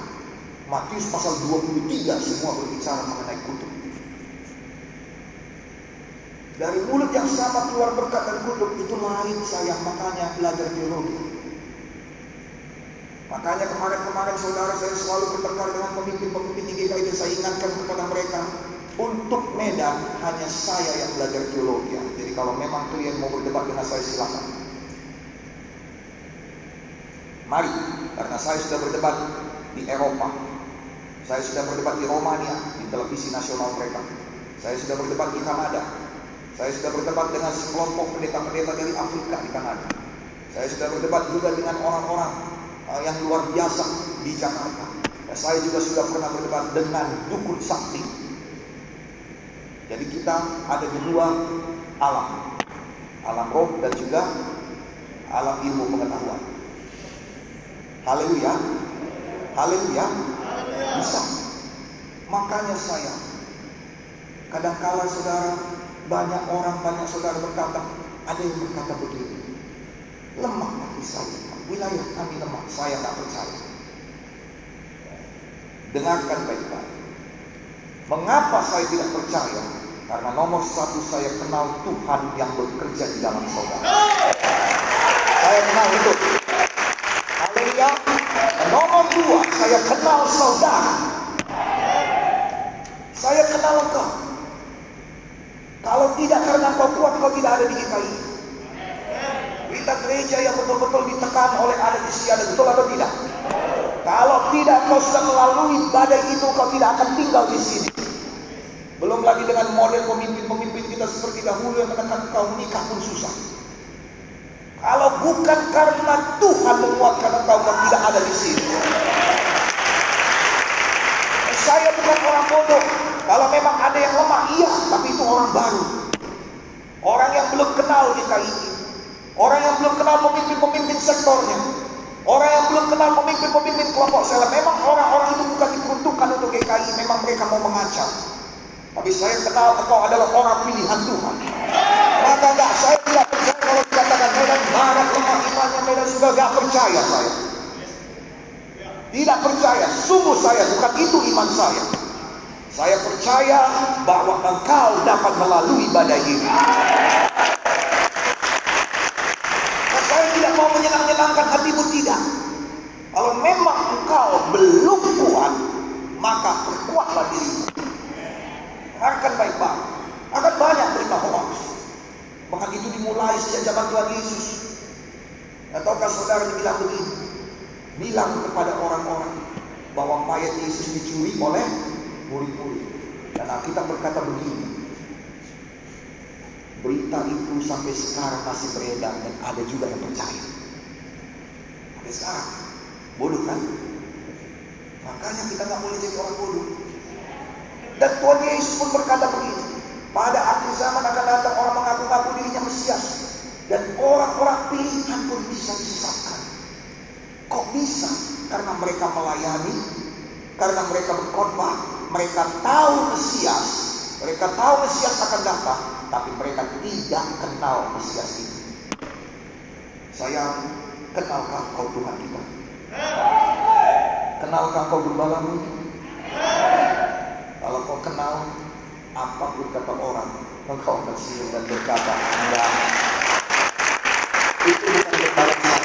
Matius pasal 23 semua berbicara mengenai kutuk. Dari mulut yang sama keluar berkat dan kutuk itu lain sayang makanya belajar teologi. Makanya kemarin-kemarin saudara saya selalu bertengkar dengan pemimpin-pemimpin di dan saya ingatkan kepada mereka untuk Medan hanya saya yang belajar teologi. Jadi kalau memang kalian mau berdebat dengan saya silakan. Mari, karena saya sudah berdebat di Eropa. Saya sudah berdebat di Romania, di televisi nasional mereka. Saya sudah berdebat di Kanada. Saya sudah berdebat dengan sekelompok pendeta-pendeta dari Afrika di Kanada. Saya sudah berdebat juga dengan orang-orang uh, yang luar biasa di Jakarta. Dan saya juga sudah pernah berdebat dengan dukun sakti. Jadi kita ada di dua alam. Alam roh dan juga alam ilmu pengetahuan. Haleluya. Haleluya. Bisa. Makanya saya kadangkala saudara banyak orang banyak saudara berkata ada yang berkata begini lemah hati saya. Wilayah kami lemah saya tak percaya. Dengarkan baik-baik. Mengapa saya tidak percaya? Karena nomor satu saya kenal Tuhan yang bekerja di dalam saudara. Saya kenal itu. Haleluya. Nomor dua saya kenal saudara. Saya kenal engkau kalau tidak karena kau kuat kau tidak ada di GKI kita gereja yang betul-betul ditekan oleh adat istiadat betul atau tidak? Kalau tidak kau sudah melalui badai itu kau tidak akan tinggal di sini. Belum lagi dengan model pemimpin-pemimpin kita seperti dahulu yang menekan kau menikah pun susah. Kalau bukan karena Tuhan menguatkan engkau kau tidak ada di sini. Saya bukan orang bodoh kalau memang ada yang lemah, iya, tapi itu orang baru. Orang yang belum kenal GKI. Orang yang belum kenal pemimpin-pemimpin sektornya. Orang yang belum kenal pemimpin-pemimpin kelompok sel. Memang orang-orang itu bukan diperuntukkan untuk GKI. Memang mereka mau mengacau. Tapi saya kenal engkau adalah orang pilihan Tuhan. Maka enggak, saya tidak percaya kalau dikatakan Medan barat lemah imannya Medan juga enggak percaya saya. Tidak percaya, sungguh saya bukan itu iman saya. Saya percaya bahwa engkau dapat melalui badai ini. menyenangkan hatimu tidak. Kalau memang engkau belum kuat, maka perkuatlah dirimu. Akan baik-baik. Akan banyak berita hoax. Bahkan itu dimulai sejak zaman Tuhan Yesus. Ataukah saudara dibilang begini? Bilang kepada orang-orang bahwa mayat Yesus dicuri oleh murid-murid. Dan Alkitab berkata begini. Berita itu sampai sekarang masih beredar dan ada juga yang percaya. Sampai sekarang. Bodoh kan? Makanya kita nggak boleh jadi orang bodoh. Dan Tuhan Yesus pun berkata begini. Pada akhir zaman akan datang orang mengaku-ngaku dirinya Mesias. Dan orang-orang pilihan pun bisa disesatkan. Kok bisa? Karena mereka melayani, karena mereka berkorban, mereka tahu Mesias, mereka tahu Mesias akan datang, tapi mereka tidak kenal Mesias itu. Saya kenalkah kau Tuhan kita? Kenalkah kau gembalamu? Kalau kau kenal, apa pun kata orang, engkau akan dan berkata, enggak. Itu bukan kepala saya.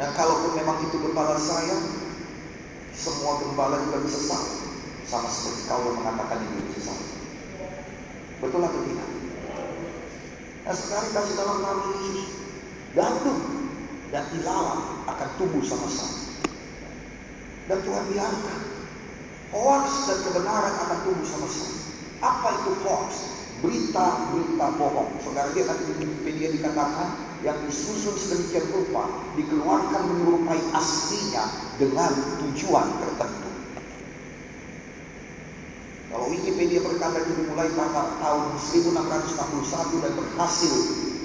Dan kalaupun memang itu kepala saya, semua gembala juga bisa salah. Sama seperti kau yang mengatakan itu bisa salah. Betul atau tidak? Nah sekarang kasih dalam nama Yesus. Gandum dan ilalang akan tumbuh sama-sama. Dan Tuhan biarkan hoax dan kebenaran akan tumbuh sama-sama. Apa itu hoax? Berita-berita bohong. Saudara lihat nanti di Wikipedia dikatakan yang disusun sedemikian rupa dikeluarkan menyerupai aslinya dengan tujuan tertentu. Kalau Wikipedia berkata itu dimulai pada tahun 1661 dan berhasil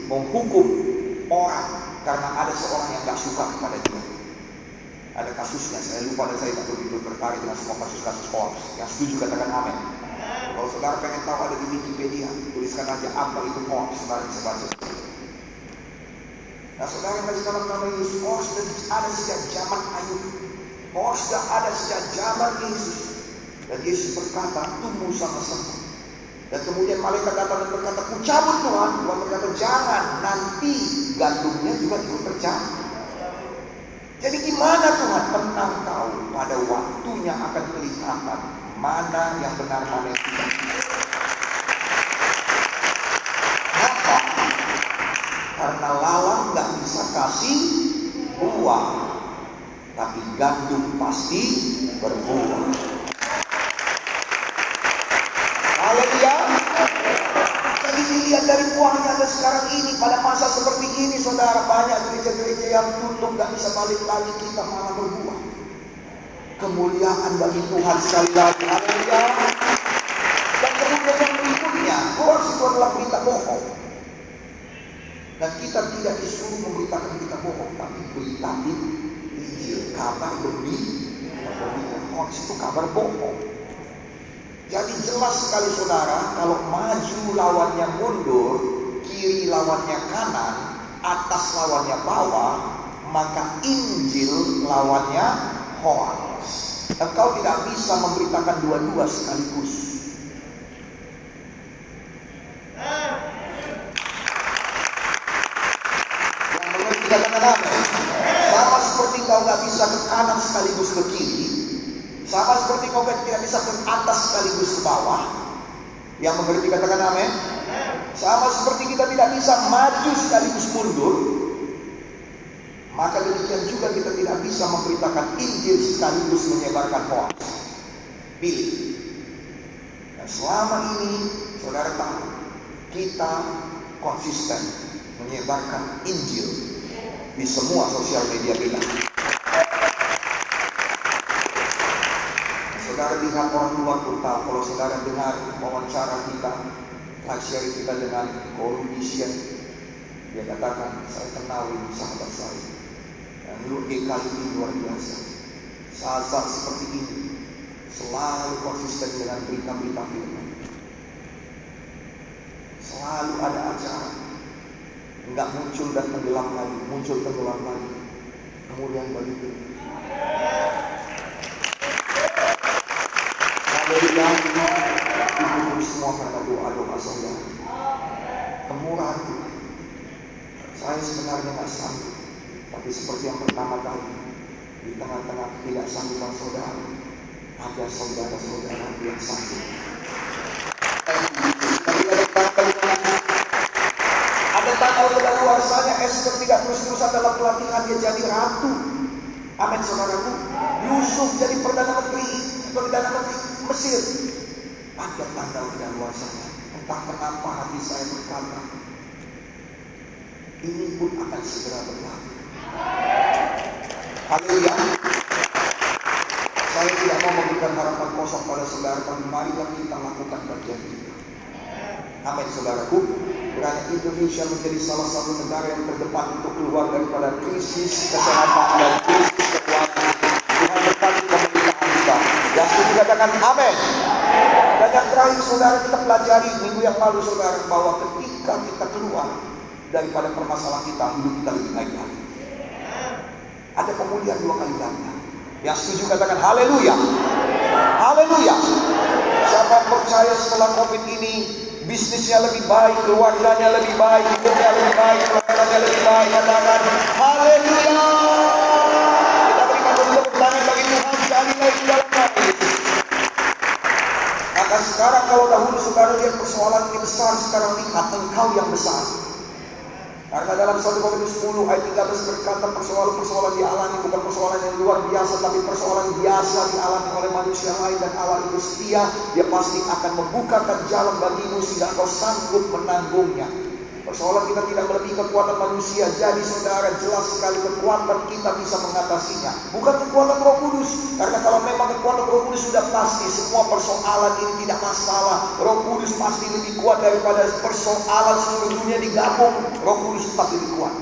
menghukum orang karena ada seorang yang gak suka kepada dia. Ada kasusnya, saya lupa dan saya tak begitu tertarik dengan semua kasus-kasus hoax. Yang setuju katakan amin. Kalau saudara pengen tahu ada di Wikipedia, tuliskan aja apa itu hoax, bisa baca. Nah saudara yang dalam nama Yesus, hoax ada sejak zaman Ayub. Hoax sudah ada sejak zaman Yesus. Dan Yesus berkata, tumbuh sama-sama. Dan kemudian malaikat datang dan berkata, kucabut Tuhan. Tuhan berkata, jangan, nanti gandumnya juga ikut percaya. Jadi gimana Tuhan? Tenang tahu pada waktunya akan kelihatan mana yang benar, mana. Kenapa? Karena lalang nggak kasih buah, tapi gandum pasti berbuah. Haleluya. Jadi dilihat dari buahnya ada sekarang ini pada masa seperti ini saudara banyak gereja-gereja yang tutup gak bisa balik lagi kita malah berbuah. Kemuliaan bagi Tuhan sekali lagi. Haleluya. Dan kemudian berikutnya, hoax itu adalah berita bohong. Kita tidak disuruh memberitakan berita bohong, tapi berita Injil, kabar gembira. Hoax itu kabar bohong. Jadi jelas sekali saudara, kalau maju lawannya mundur, kiri lawannya kanan, atas lawannya bawah, maka Injil lawannya hoax. Engkau tidak bisa memberitakan dua-dua sekaligus. Katakan amin. Sama seperti kau nggak bisa ke kanan sekaligus ke kiri, sama seperti kau tidak bisa ke atas sekaligus ke bawah. Yang mengerti katakan amin. Sama seperti kita tidak bisa maju sekaligus mundur. Maka demikian juga kita tidak bisa memberitakan Injil sekaligus menyebarkan hoax. Pilih. Dan selama ini saudara tahu kita konsisten menyebarkan Injil di semua sosial media kita. Saudara lihat orang luar tahu kalau saudara dengar wawancara kita, share kita dengan Corudisian, dia katakan saya kenal ini sahabat saya. Dan lu kali ini luar biasa. Saat-saat seperti ini selalu konsisten dengan berita-berita firman. Selalu ada acara. Enggak muncul dan tenggelam lagi, muncul tenggelam lagi. Kemudian begitu. Haleluya. Itu semua karena doa-doa saudara. Kemurahan Tuhan. Saya sebenarnya nggak sanggup. Tapi seperti yang pertama kali, di tengah-tengah tidak sanggupan saudara, ada saudara-saudara yang sanggup. Tanggal kedaluarsanya Esther tidak terus-terusan dalam pelatihan dia jadi ratu. Amin saudaraku. Yusuf jadi perdana menteri, perdana menteri Mesir. Ada tanggal kedaluarsanya. Entah kenapa hati saya berkata, ini pun akan segera berlalu. Haleluya. Saya tidak mau memberikan harapan kosong pada saudara, tapi mari kita lakukan bagian kita. Amin saudaraku. Kiranya Indonesia menjadi salah satu negara yang terdepan untuk keluar daripada krisis kesehatan dan krisis. Tuhan berkati pemerintahan kita. Yang setuju katakan amin. Dan yang terakhir saudara kita pelajari minggu yang lalu saudara bahwa ketika kita keluar daripada permasalahan kita, hidup kita lebih baik lagi. Ada kemudian dua kali ganda. Yang setuju katakan haleluya. Haleluya. Siapa percaya setelah COVID ini bisnisnya lebih baik, keluarganya lebih baik, hidupnya lebih baik, pelayanannya lebih baik. Katakan haleluya. Kita berikan tepuk tangan bagi Tuhan sekali lagi dalam hati. Maka sekarang kalau dahulu saudara lihat persoalan ini besar, sekarang lihat engkau yang besar. Karena dalam 1 Korintus 10 ayat 13 berkata persoalan-persoalan dialami bukan persoalan yang luar biasa tapi persoalan biasa dialami oleh manusia lain dan Allah itu setia dia pasti akan membukakan jalan bagimu sehingga kau sanggup menanggungnya. Persoalan kita tidak melebihi kekuatan manusia. Jadi saudara jelas sekali kekuatan kita bisa mengatasinya. Bukan kekuatan roh kudus. Karena kalau memang kekuatan roh kudus sudah pasti. Semua persoalan ini tidak masalah. Roh kudus pasti lebih kuat daripada persoalan seluruh dunia digabung. Roh kudus tetap lebih kuat.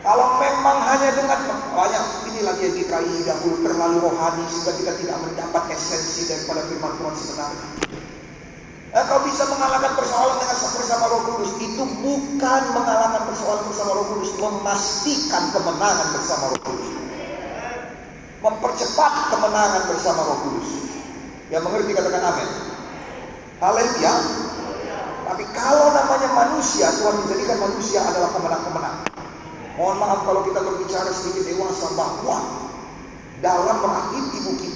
Kalau memang hanya dengan banyak ini lagi yang GKI dahulu terlalu rohani sehingga kita tidak mendapat esensi daripada firman Tuhan sebenarnya. Engkau bisa mengalahkan persoalan dengan bersama Roh Kudus. Itu bukan mengalahkan persoalan bersama Roh Kudus, memastikan kemenangan bersama Roh Kudus. Mempercepat kemenangan bersama Roh Kudus. Yang mengerti katakan amin. Haleluya. Tapi kalau namanya manusia, Tuhan menjadikan manusia adalah pemenang-pemenang. Mohon maaf kalau kita berbicara sedikit dewasa bahwa dalam rahim ibu kita,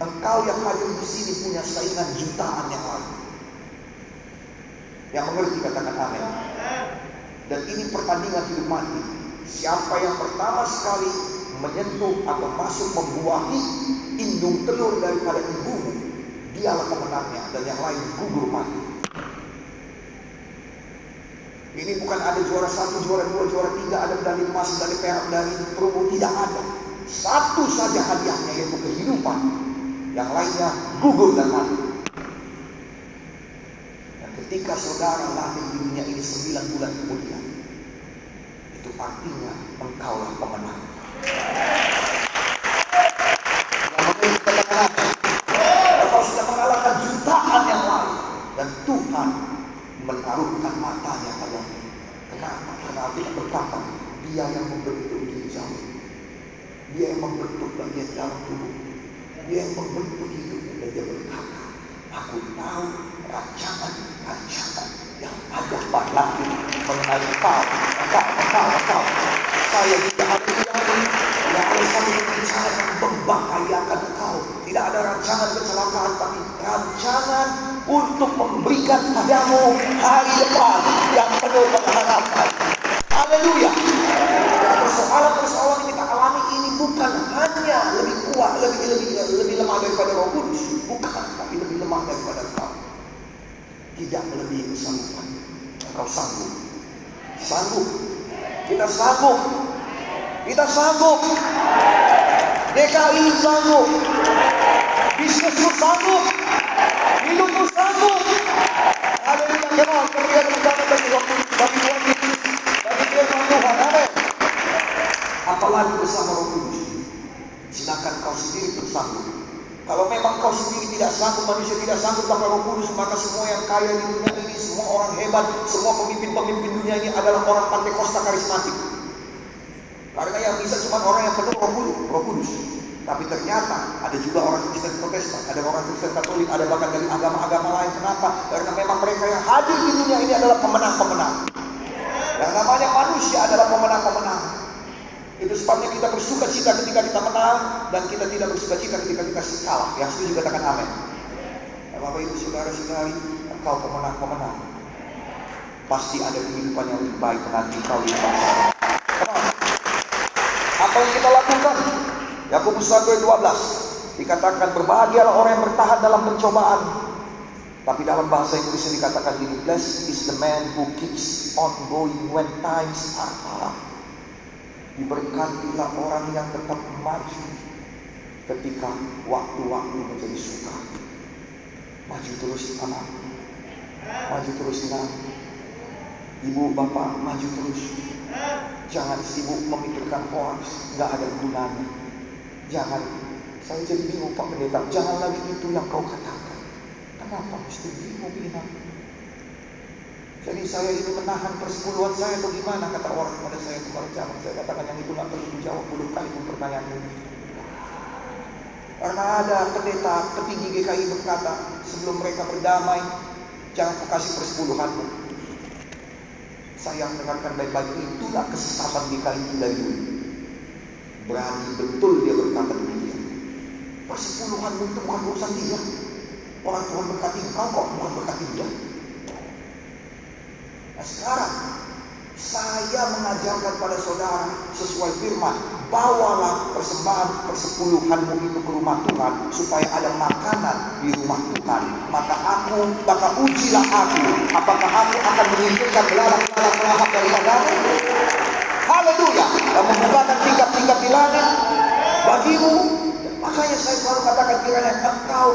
engkau yang hadir di sini punya saingan jutaan yang lain. Yang mengerti katakan amin. Dan ini pertandingan hidup mati. Siapa yang pertama sekali menyentuh atau masuk membuahi indung telur daripada ibumu, dialah pemenangnya dan yang lain gugur mati. Ini bukan ada juara satu, juara dua, juara tiga, ada medali emas, medali perak, medali perunggu, tidak ada. Satu saja hadiahnya yaitu kehidupan. Yang lainnya gugur dan mati. Ketika saudara lahir di dunia ini sembilan bulan kemudian, itu artinya engkaulah pemenang. Engkau sudah mengalahkan jutaan yang lain dan Tuhan menaruhkan matanya padamu. Kenapa? Karena kita berkata, Dia yang membentuk diri jauh. Dia yang membentuk bagian dalam tubuh. Dia yang membentuk hidup dan dia berkata, Aku tahu rancangan-rancangan yang ada pada mengenai kau, engkau, engkau, engkau. Saya tidak ada yang tidak ada satu rencana yang membahayakan kau. Tidak ada rancangan kecelakaan, tapi untuk memberikan padamu hari depan yang penuh dengan harapan. Haleluya. Persoalan-persoalan kita alami ini bukan hanya lebih kuat, lebih lebih lebih lemah daripada Roh Kudus, bukan, tapi lebih lemah daripada kau. Tidak melebihi kesanggupan. Engkau sanggup. Sanggup. Kita sanggup. Kita sanggup. DKI sanggup. Bisnismu sanggup. Hidupmu sanggup. Haleluya. Come on, berikan tepuk bagi Kudus, bagi Yesus, bagi firman Tuhan. Amin. Apalagi bersama Roh Kudus. Silakan kau sendiri sanggup. Kalau memang kau sendiri tidak sanggup, manusia tidak sanggup tanpa roh kudus, maka semua yang kaya di dunia ini, semua orang hebat, semua pemimpin-pemimpin dunia ini adalah orang Pantekosta karismatik. Karena yang bisa cuma orang yang penuh roh kudus, roh kudus. Tapi ternyata ada juga orang Kristen Protestan, ada orang Kristen Katolik, ada bahkan dari agama-agama lain. Kenapa? Karena memang mereka yang hadir di dunia ini adalah pemenang-pemenang. Yang namanya manusia adalah pemenang-pemenang. Itu sebabnya kita bersuka cita ketika kita menang dan kita tidak bersuka cita ketika kita kalah. Yang setuju katakan amin. Ya, Bapak Ibu Saudara-saudari, engkau pemenang-pemenang. Pasti ada kehidupan yang lebih baik nanti kau di bangsa. Apa yang kita lakukan? Yakobus 1 ayat 12 dikatakan berbahagialah orang yang bertahan dalam pencobaan. Tapi dalam bahasa Inggris dikatakan gini, blessed is the man who keeps on going when times are tough. Diberkatilah orang yang tetap maju ketika waktu-waktu menjadi suka. Maju terus anak. Maju terus anak. Ibu bapak maju terus. Jangan sibuk memikirkan hoax, nggak ada gunanya. Jangan. Saya jadi bingung Pak Pendeta. Jangan lagi itu yang kau katakan. Kenapa mesti bingung ini? Jadi saya ini menahan persepuluhan saya atau gimana kata orang pada saya kemarin zaman saya katakan yang itu nggak perlu dijawab puluh kali pun pertanyaan ini. Karena ada pendeta petinggi GKI berkata sebelum mereka berdamai jangan kau kasih persepuluhanmu. Saya mendengarkan baik-baik itulah kesesatan GKI dari dulu. Berani betul dia berkata demikian. Persepuluhanmu itu bukan urusan dia. Orang Tuhan berkati engkau kok bukan berkati dia. Nah sekarang saya mengajarkan pada saudara sesuai firman bawalah persembahan persepuluhanmu itu ke rumah Tuhan supaya ada makanan di rumah Tuhan maka aku maka ujilah aku apakah aku akan mengizinkan belalang-belalang melahap daripadamu haleluya dan membukakan tingkat-tingkat di langit bagimu makanya saya selalu katakan kiranya engkau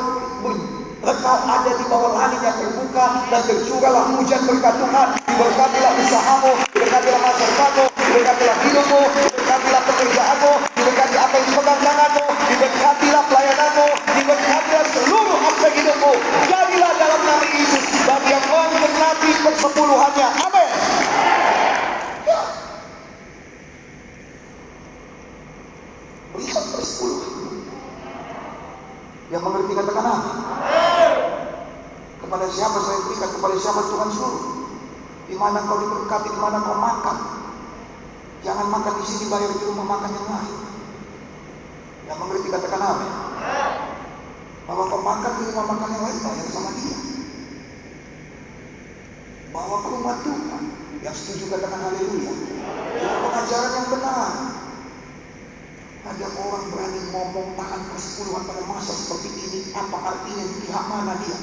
Engkau ada di bawah langit yang terbuka dan tercurahlah hujan berkat Tuhan. Diberkatilah usahamu, diberkatilah masyarakat, diberkatilah hidupmu, diberkatilah pekerjaanmu, diberkati apa yang dipegang tanganmu, diberkatilah pelayananmu, diberkatilah seluruh aspek hidupmu. Jadilah dalam nama Yesus bagi yang menikmati persepuluhannya. Amin. Berikan persepuluhan. Yang mengerti katakan. Kepada siapa saya berikan, kepada siapa Tuhan suruh. Di mana kau diberkati, di mana kau makan. Jangan makan di sini, bayar di rumah makan yang lain. Yang mengerti katakan amin. Bahwa kau makan di rumah makan yang lain, bayar sama dia. Bawa ke rumah Tuhan. Yang setuju katakan haleluya. Itu pengajaran yang benar. Ada orang berani ngomong tahan persepuluhan pada masa seperti ini. Apa artinya pihak mana dia?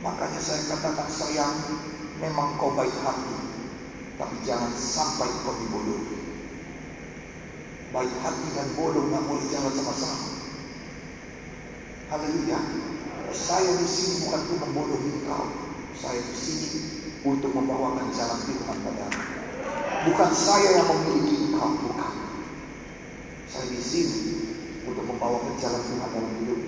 Makanya saya katakan sayang, memang kau baik hati, tapi jangan sampai kau dibodohi. Baik hati dan bodoh nggak boleh jalan sama-sama. Haleluya. Saya di sini bukan untuk membodohi kau. Saya di sini untuk membawakan jalan Tuhan padamu. Bukan saya yang memiliki engkau, bukan. Saya sini untuk membawakan jalan Tuhan dalam hidup.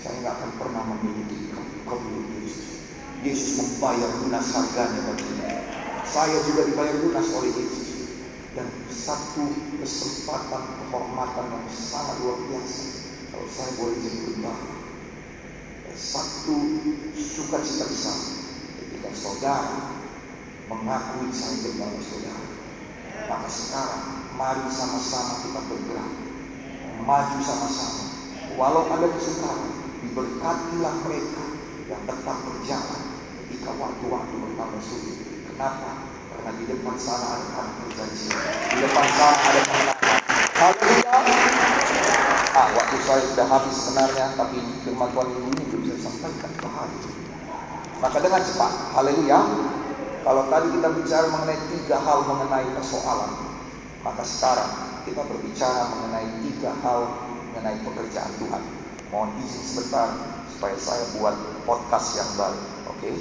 Saya nggak akan pernah memiliki kau Yesus. Yesus membayar lunas harganya bagimu. Saya juga dibayar lunas oleh Yesus. Dan satu kesempatan kehormatan yang sangat luar biasa. Kalau saya boleh jadi. Satu sukacita besar ketika saudara mengakui saya gembala saudara. Maka sekarang mari sama-sama kita bergerak. Maju sama-sama. Walau ada kesukaran, diberkatilah mereka yang tetap berjalan ketika waktu-waktu bertambah sulit. Kenapa? Karena di depan sana ada tanah perjanjian. Di depan sana ada kemenangan. Haleluya. Ah, waktu saya sudah habis sebenarnya, tapi firman ini belum saya sampaikan ke hari. Maka dengan cepat, haleluya. Kalau tadi kita bicara mengenai tiga hal mengenai persoalan, maka sekarang kita berbicara mengenai tiga hal mengenai pekerjaan Tuhan. Mohon izin sebentar supaya saya buat podcast yang baru. Oke? Okay?